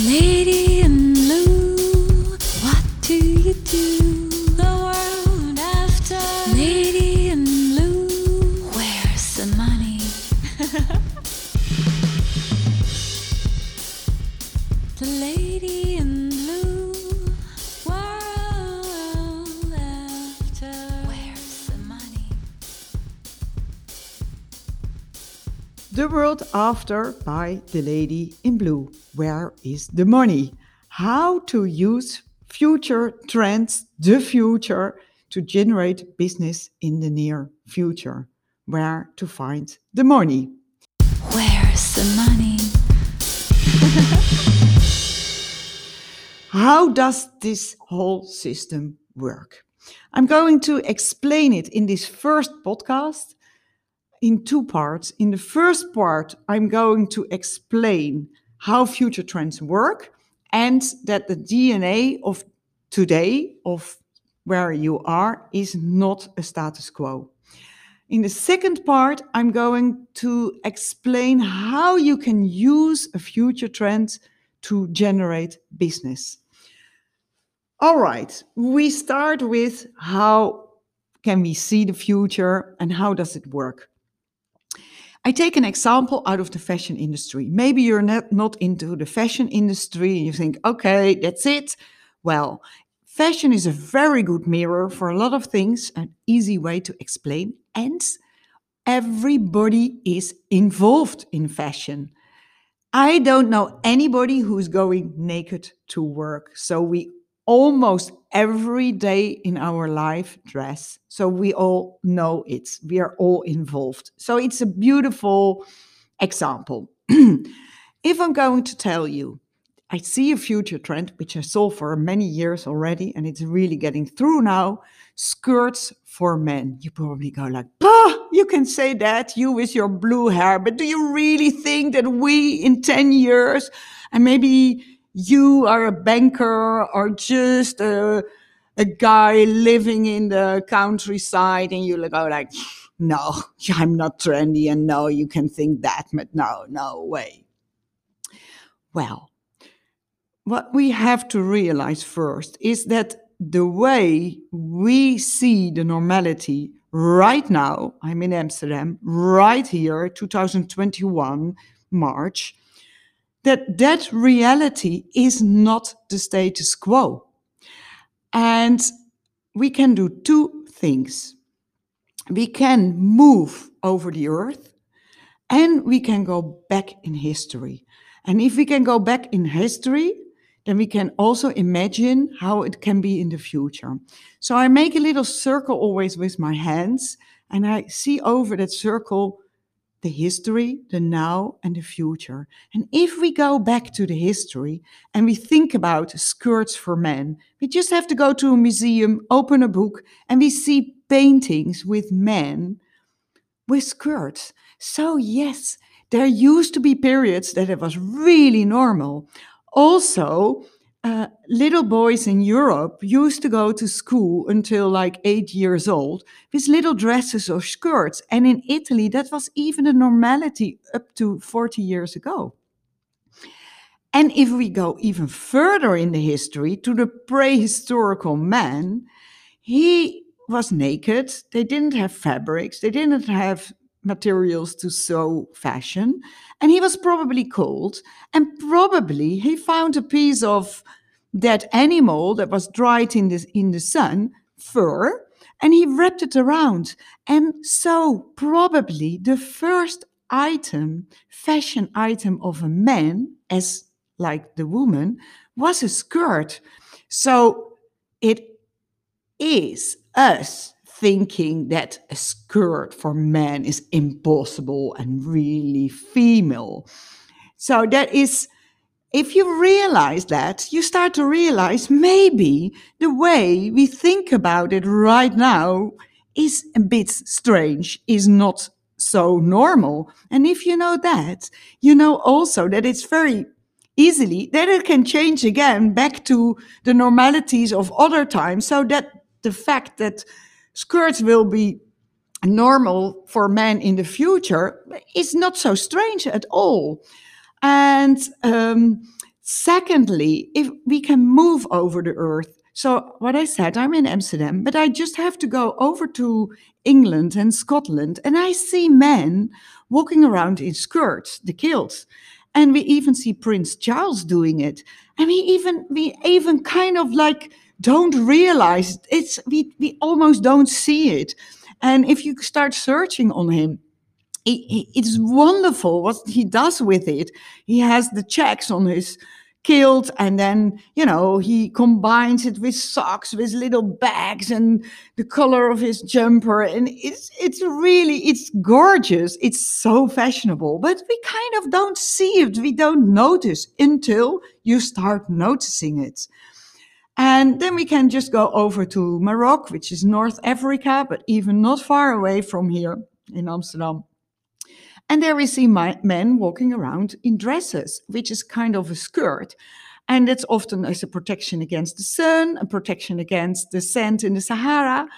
Lady After by The Lady in Blu. Where is the money? How to use future trends, the future, to generate business in the near future. Where to find the money? Where's the money? How does this whole system work? I'm going to explain it in this first podcast in two parts. In the first part, I'm going to explain how future trends work and that the DNA of today, of where you are, is not a status quo. In the second part, I'm going to explain how you can use a future trend to generate business. All right, we start with how can we see the future and how does it work? I take an example out of the fashion industry. Maybe you're not, not into the fashion industry and you think, okay, that's it. Well, fashion is a very good mirror for a lot of things, an easy way to explain. And everybody is involved in fashion. I don't know anybody who's going naked to work. So we almost every day in our life dress. So we all know it. We are all involved. So it's a beautiful example. if I'm going to tell you, I see a future trend, which I saw for many years already, and it's really getting through now skirts for men. You probably go like, bah, you can say that, you with your blue hair, but do you really think that we in 10 years, and maybe you are a banker or just a, a guy living in the countryside and you go oh, like, no, I'm not trendy and no, you can think that, but no, no way. Well, what we have to realize first is that the way we see the normality right now, I'm in Amsterdam, right here, 2021, March, that that reality is not the status quo. And we can do two things. We can move over the earth and we can go back in history. And if we can go back in history, then we can also imagine how it can be in the future. So I make a little circle always with my hands and I see over that circle the history, the now, and the future. And if we go back to the history and we think about skirts for men, we just have to go to a museum, open a book, and we see paintings with men with skirts. So, yes, there used to be periods that it was really normal. Also, uh, little boys in Europe used to go to school until like eight years old with little dresses or skirts. And in Italy, that was even a normality up to 40 years ago. And if we go even further in the history to the prehistorical man, he was naked. They didn't have fabrics, they didn't have materials to sew fashion. And he was probably cold. And probably he found a piece of that animal that was dried in the, in the sun, fur, and he wrapped it around. And so, probably the first item, fashion item of a man, as like the woman, was a skirt. So, it is us thinking that a skirt for men is impossible and really female. So that is, if you realize that, you start to realize maybe the way we think about it right now is a bit strange, is not so normal. And if you know that, you know also that it's very easily that it can change again back to the normalities of other times so that the fact that skirts will be normal for men in the future is not so strange at all. And um, secondly, if we can move over the earth. So, what I said, I'm in Amsterdam, but I just have to go over to England and Scotland, and I see men walking around in skirts, the kilts. And we even see Prince Charles doing it. And we even we even kind of like don't realize it's we we almost don't see it. And if you start searching on him, it's wonderful what he does with it. He has the checks on his kilt and then you know he combines it with socks with little bags and the color of his jumper. And it's it's really it's gorgeous. It's so fashionable. But we kind of don't see it. We don't notice until you start noticing it and then we can just go over to Morocco which is North Africa but even not far away from here in Amsterdam and there we see men walking around in dresses, which is kind of a skirt. And it's often as a protection against the sun, a protection against the sand in the Sahara.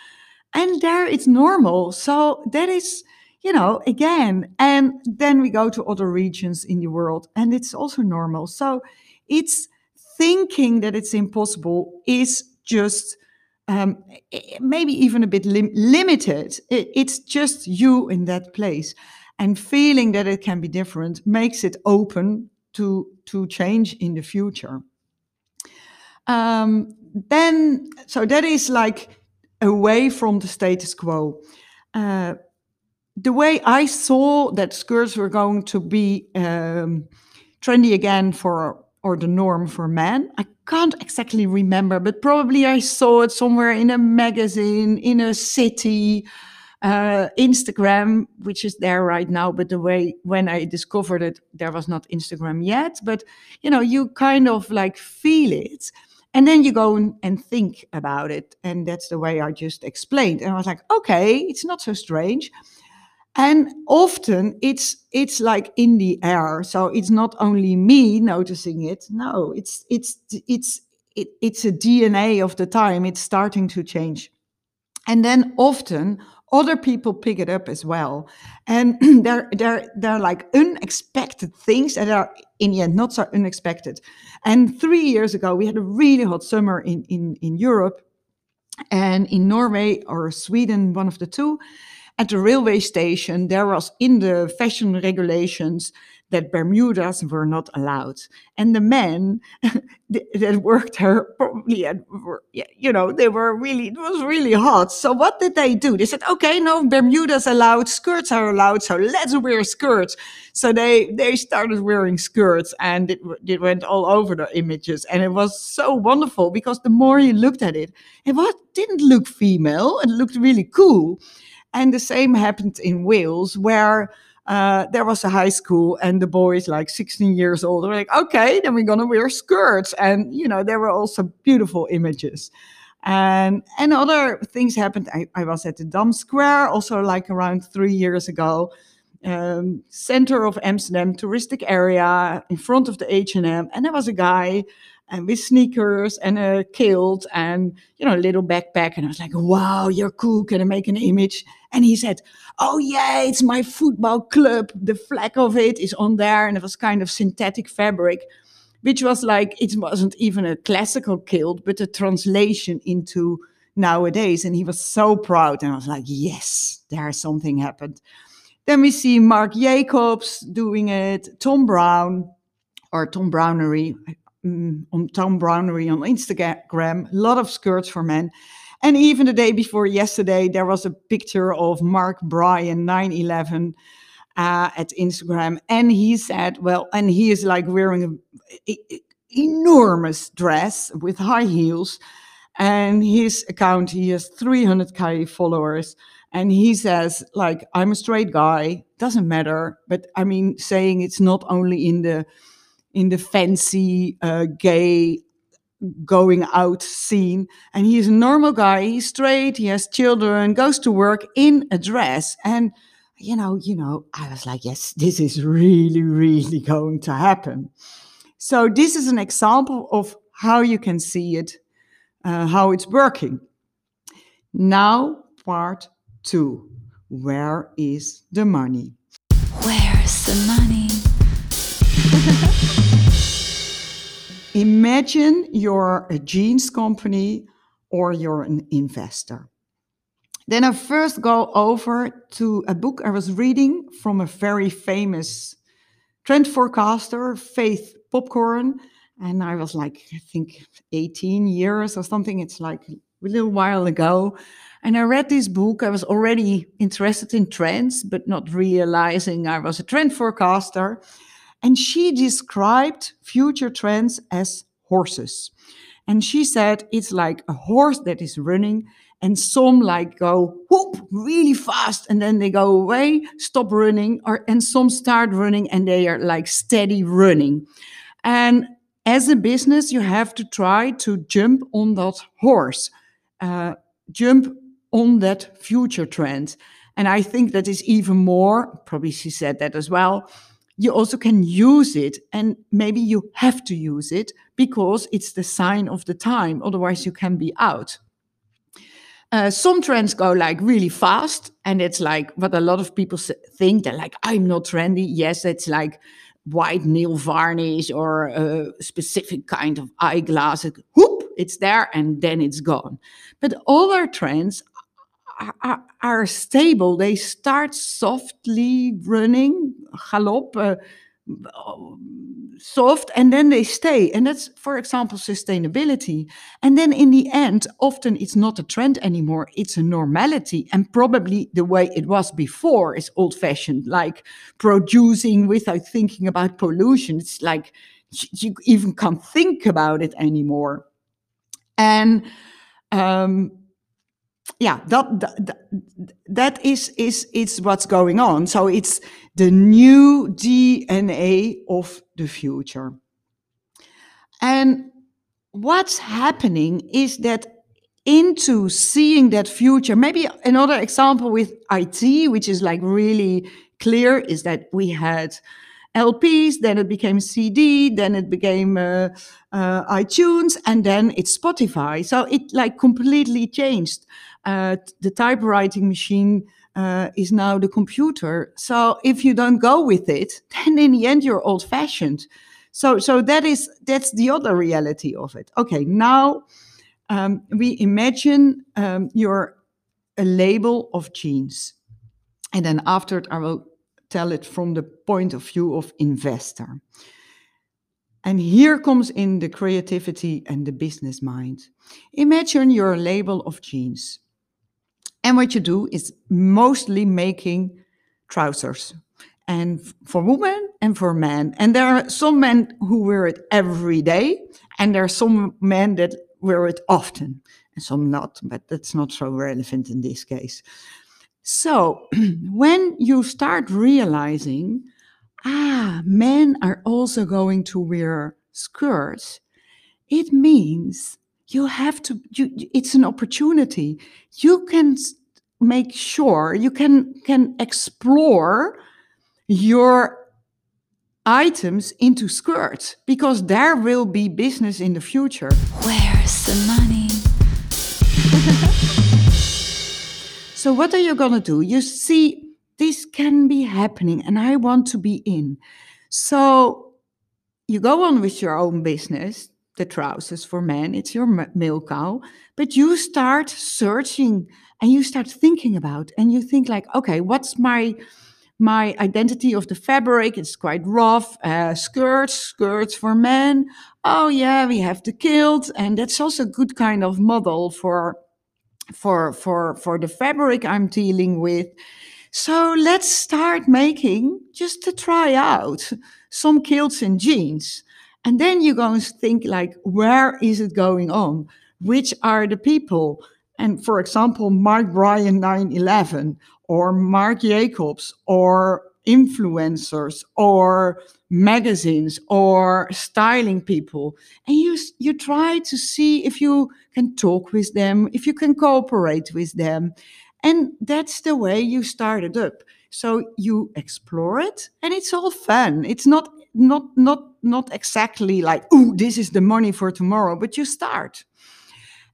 And there it's normal. So that is, you know, again, and then we go to other regions in the world and it's also normal. So it's thinking that it's impossible is just um, maybe even a bit lim- limited. It, it's just you in that place. And feeling that it can be different makes it open to to change in the future. Um, then so that is like away from the status quo. Uh, the way i saw that skirts were going to be um, trendy again for or the norm for men i can't exactly remember but probably i saw it somewhere in a magazine in a city uh, Instagram, which is there right now, but the way when I discovered it, there was not Instagram yet. But you know, you kind of like feel it, and then you go and think about it, and that's the way I just explained. And I was like, okay, it's not so strange. And often it's it's like in the air, so it's not only me noticing it. No, it's it's it's it, it's a DNA of the time. It's starting to change, and then often other people pick it up as well. And they're they're they're like unexpected things that are in the end not so unexpected. And three years ago we had a really hot summer in in in europe and in norway or sweden one of the two at the railway station there was in the fashion regulations that Bermudas were not allowed. And the men that worked there probably, you know, they were really, it was really hot. So what did they do? They said, okay, no, Bermudas allowed, skirts are allowed, so let's wear skirts. So they, they started wearing skirts and it, it went all over the images. And it was so wonderful because the more you looked at it, it was, didn't look female, it looked really cool. And the same happened in Wales, where uh, there was a high school and the boys like 16 years old were like okay then we're gonna wear skirts. And you know there were also beautiful images. And and other things happened. I, I was at the dam square also like around three years ago um, center of amsterdam touristic area in front of the h&m and there was a guy and with sneakers and a kilt and you know a little backpack. And i was like wow you're cool. Can i make an image and he said oh yeah it's my football club. The flag of it is on there. And it was kind of synthetic fabric which was like it wasn't even a classical kilt but a translation into nowadays. And he was so proud. And i was like yes there's something happened. Then we see Marc Jacobs doing it Thom Browne or Tom Brownery mm, on Thom Brownery on Instagram, a lot of skirts for men. And even the day before yesterday, there was a picture of Mark Bryan 911 uh, at Instagram. And he said, well, and he is like wearing an enormous dress with high heels. And his account, he has 300K followers. And he says, like, I'm a straight guy, doesn't matter. But I mean, saying it's not only in the in the fancy uh, gay going out scene. And he's a normal guy. He's straight. He has children. Goes to work in a dress. And you know, you know, I was like, yes, this is really, really going to happen. So this is an example of how you can see it, uh, how it's working. Now, part two. Where is the money? Where's the money? Imagine you're a jeans company or you're an investor. Then I first go over to a book I was reading from a very famous trend forecaster, Faith Popcorn. And I was like, I think 18 years or something. It's like a little while ago. And I read this book. I was already interested in trends, but not realizing I was a trend forecaster. And she described future trends as horses. And she said it's like a horse that is running, and some like go whoop really fast, and then they go away, stop running, or and some start running and they are like steady running. And as a business, you have to try to jump on that horse, uh, jump on that future trend. And I think that is even more, probably she said that as well. You also can use it, and maybe you have to use it because it's the sign of the time. Otherwise, you can be out. Uh, some trends go like really fast, and it's like what a lot of people think. They're like, I'm not trendy. Yes, it's like white nail varnish or a specific kind of eyeglasses. Whoop, it's there, and then it's gone. But other trends are, are, stable. They start softly running, galop, uh, soft, and then they stay. And that's, for example, sustainability. And then in the end, often it's not a trend anymore, it's a normality. And probably the way it was before is old fashioned, like producing without thinking about pollution. It's like you even can't think about it anymore. And um, yeah, that, that that is is it's what's going on. So it's the new DNA of the future. And what's happening is that into seeing that future, maybe another example with IT, which is like really clear, is that we had LPs, then it became CD, then it became uh, uh, iTunes, and then it's Spotify. So it like completely changed. Uh, the typewriting machine uh, is now the computer. So if you don't go with it, then in the end you're old-fashioned. So so that is that's the other reality of it. Okay, now um, we imagine um, you're a label of jeans, and then after it, I will tell it from the point of view of investor. And here comes in the creativity and the business mind. Imagine you're a label of jeans. And what you do is mostly making trousers and for women and for men. And there are some men who wear it every day, and there are some men that wear it often, and some not, but that's not so relevant in this case. So when you start realizing, ah, men are also going to wear skirts, it means you have to you, it's an opportunity. You can make sure you can can explore your items into skirts because there will be business in the future. Where's the money? So what are you going to do? You see this can be happening and i want to be in. So you go on with your own business the trousers for men, it's your male cow, but you start searching and you start thinking about and you think like, okay, what's my my identity of the fabric? It's quite rough. Uh, skirts, skirts for men. Oh yeah, we have the kilt, and that's also a good kind of model for for for for the fabric I'm dealing with. So let's start making just to try out some kilts and jeans. And then you go and think like, where is it going on? Which are the people? And for example, Mark Bryan 911 or Marc Jacobs or influencers or magazines or styling people and you you try to see if you can talk with them if you can cooperate with them and that's the way you start it up. So you explore it and it's all fun. It's not not not not exactly like oh this is the money for tomorrow but you start.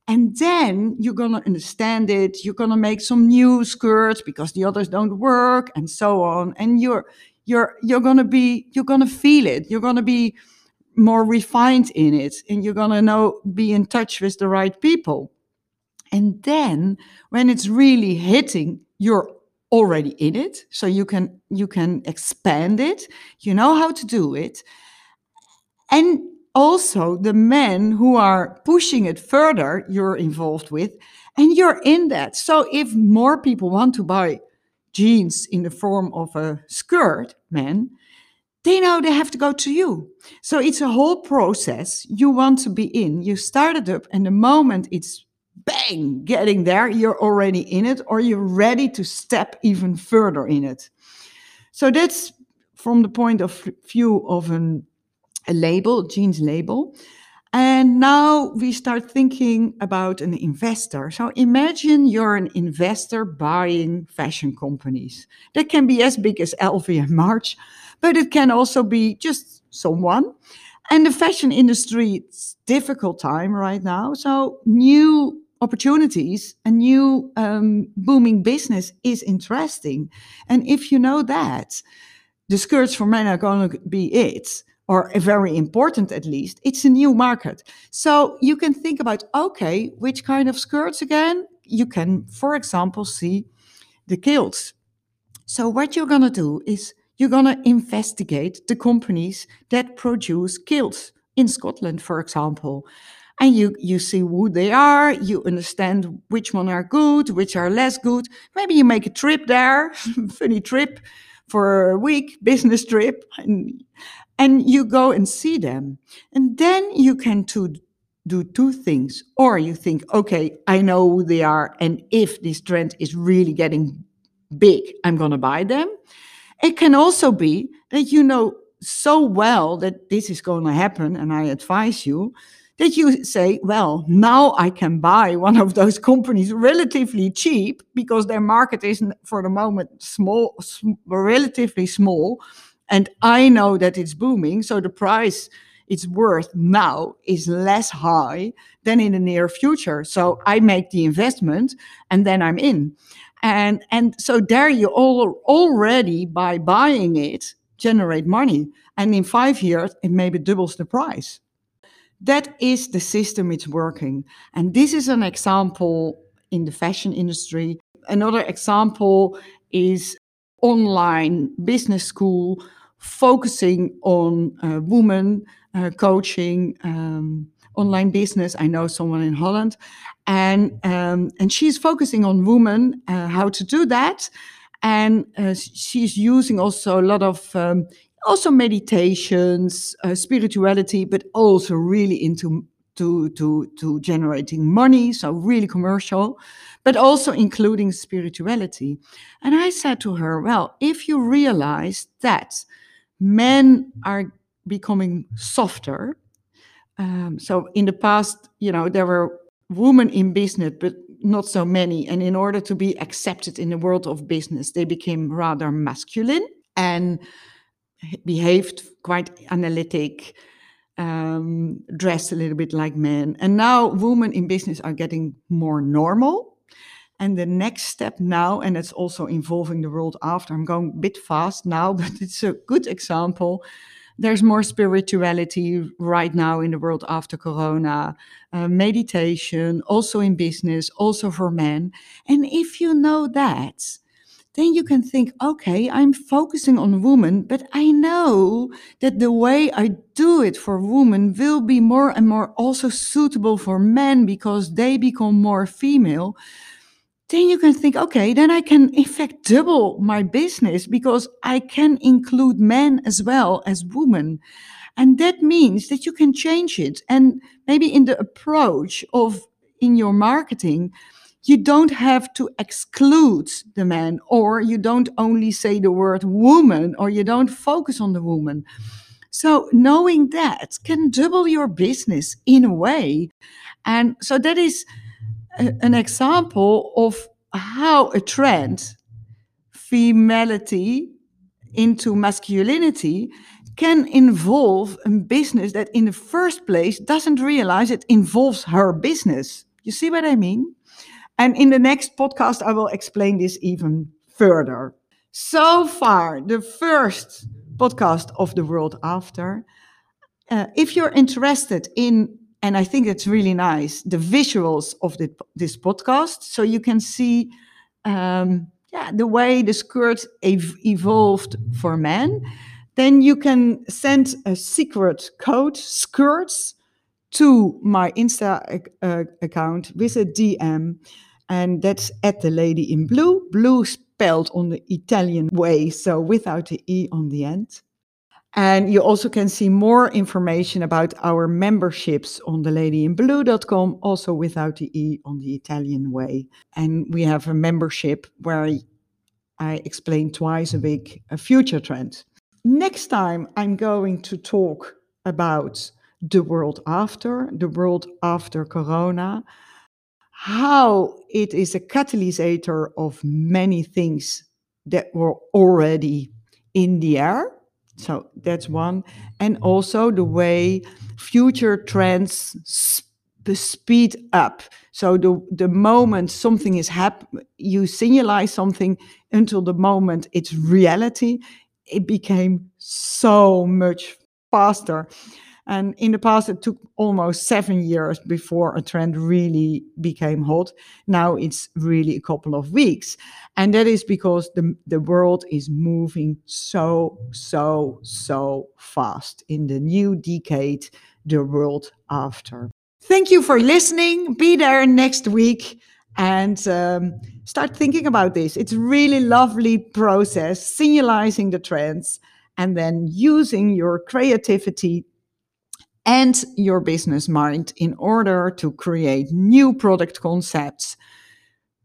And then you're to understand it. You're to make some new skirts because the others don't work and so on. And you're you're you're to be you're to feel it. You're to be more refined in it and you're to know be in touch with the right people and then when it's really hitting you're already in it so you can you can expand it. You know how to do it. And also the men who are pushing it further you're involved with and you're in that. So if more people want to buy jeans in the form of a skirt men they know they have to go to you. So it's a whole process you want to be in. You start it up and the moment it's bang getting there you're already in it or you're ready to step even further in it so that's from the point of view of an a label, jeans label. And now we start thinking about an investor. So imagine you're an investor buying fashion companies. That can be as big as LVMH, but it can also be just someone. And the fashion industry, it's difficult time right now. So new opportunities, a new um, booming business is interesting. And if you know that, the skirts for men are going to be it or very important at least, it's a new market. So you can think about okay, which kind of skirts again? You can, for example, see the kilts. So what you're going to do is you're going to investigate the companies that produce kilts in Scotland, for example. And you, you see who they are, you understand which one are good, which are less good. Maybe you make a trip there, funny trip for a week, business trip, and and you go and see them. And then you can to, do two things. Or you think, okay, I know who they are. And if this trend is really getting big, I'm going to buy them. It can also be that you know so well that this is going to happen. And I advise you that you say, well, now I can buy one of those companies relatively cheap because their market is for the moment small, sm- relatively small and I know that it's booming. So the price it's worth now is less high than in the near future. So I make the investment and then I'm in. And, and so there you all already by buying it generate money. And in five years, it maybe doubles the price. That is the system it's working. And this is an example in the fashion industry. Another example is online business school focusing on uh, women uh, coaching, um, online business. I know someone in Holland, and um, and she's focusing on women, uh, how to do that, and uh, she's using also a lot of. Um, also meditations, uh, spirituality, but also really into to to to generating money so really commercial but also including spirituality and i said to her well if you realize that men are becoming softer. Um, so in the past, you know, there were women in business, but not so many. And in order to be accepted in the world of business, they became rather masculine and behaved quite analytic, um, dressed a little bit like men. And now women in business are getting more normal and the next step now, and it's also involving the world after, I'm going a bit fast now, but it's a good example. There's more spirituality right now in the world after Corona, uh, meditation, also in business, also for men. And if you know that, then you can think, okay, I'm focusing on women, but I know that the way I do it for women will be more and more also suitable for men because they become more female then you can think, okay, then I can in fact double my business because I can include men as well as women. And that means that you can change it. And maybe in the approach of in your marketing, you don't have to exclude the man, or you don't only say the word woman, or you don't focus on the woman. So knowing that can double your business in a way. And so that is an example of how a trend, femality into masculinity, can involve a business that in the first place doesn't realize it involves her business. You see what I mean? And in the next podcast, I will explain this even further. So far, the first podcast of the world after. Uh, if you're interested in, and I think it's really nice, the visuals of the, this podcast, so you can see um, yeah, the way the skirt ev- evolved for men, then you can send a secret code, skirts, to my Insta ac- uh, account with a DM, and that's at the lady in blu, blue spelled on the Italian way, so without the E on the end. And you also can see more information about our memberships on theladyinblu.com, also without the E on the Italian way. And we have a membership where I explain twice a week a future trend. Next time, I'm going to talk about the world after, the world after Corona, how it is a catalyst of many things that were already in the air so that's one. And also the way future trends sp- speed up. So the, the moment something is happening, you signalize something until the moment it's reality, it became so much faster. And in the past, it took almost seven years before a trend really became hot. Now it's really a couple of weeks. And that is because the, the world is moving so, so, so fast in the new decade, the world after. Thank you for listening. Be there next week and um, start thinking about this. It's really lovely process, signalizing the trends and then using your creativity and your business mind in order to create new product concepts,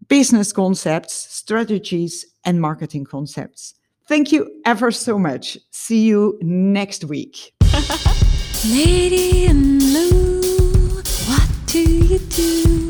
business concepts, strategies, and marketing concepts. Thank you ever so much. See you next week. Lady what do you do?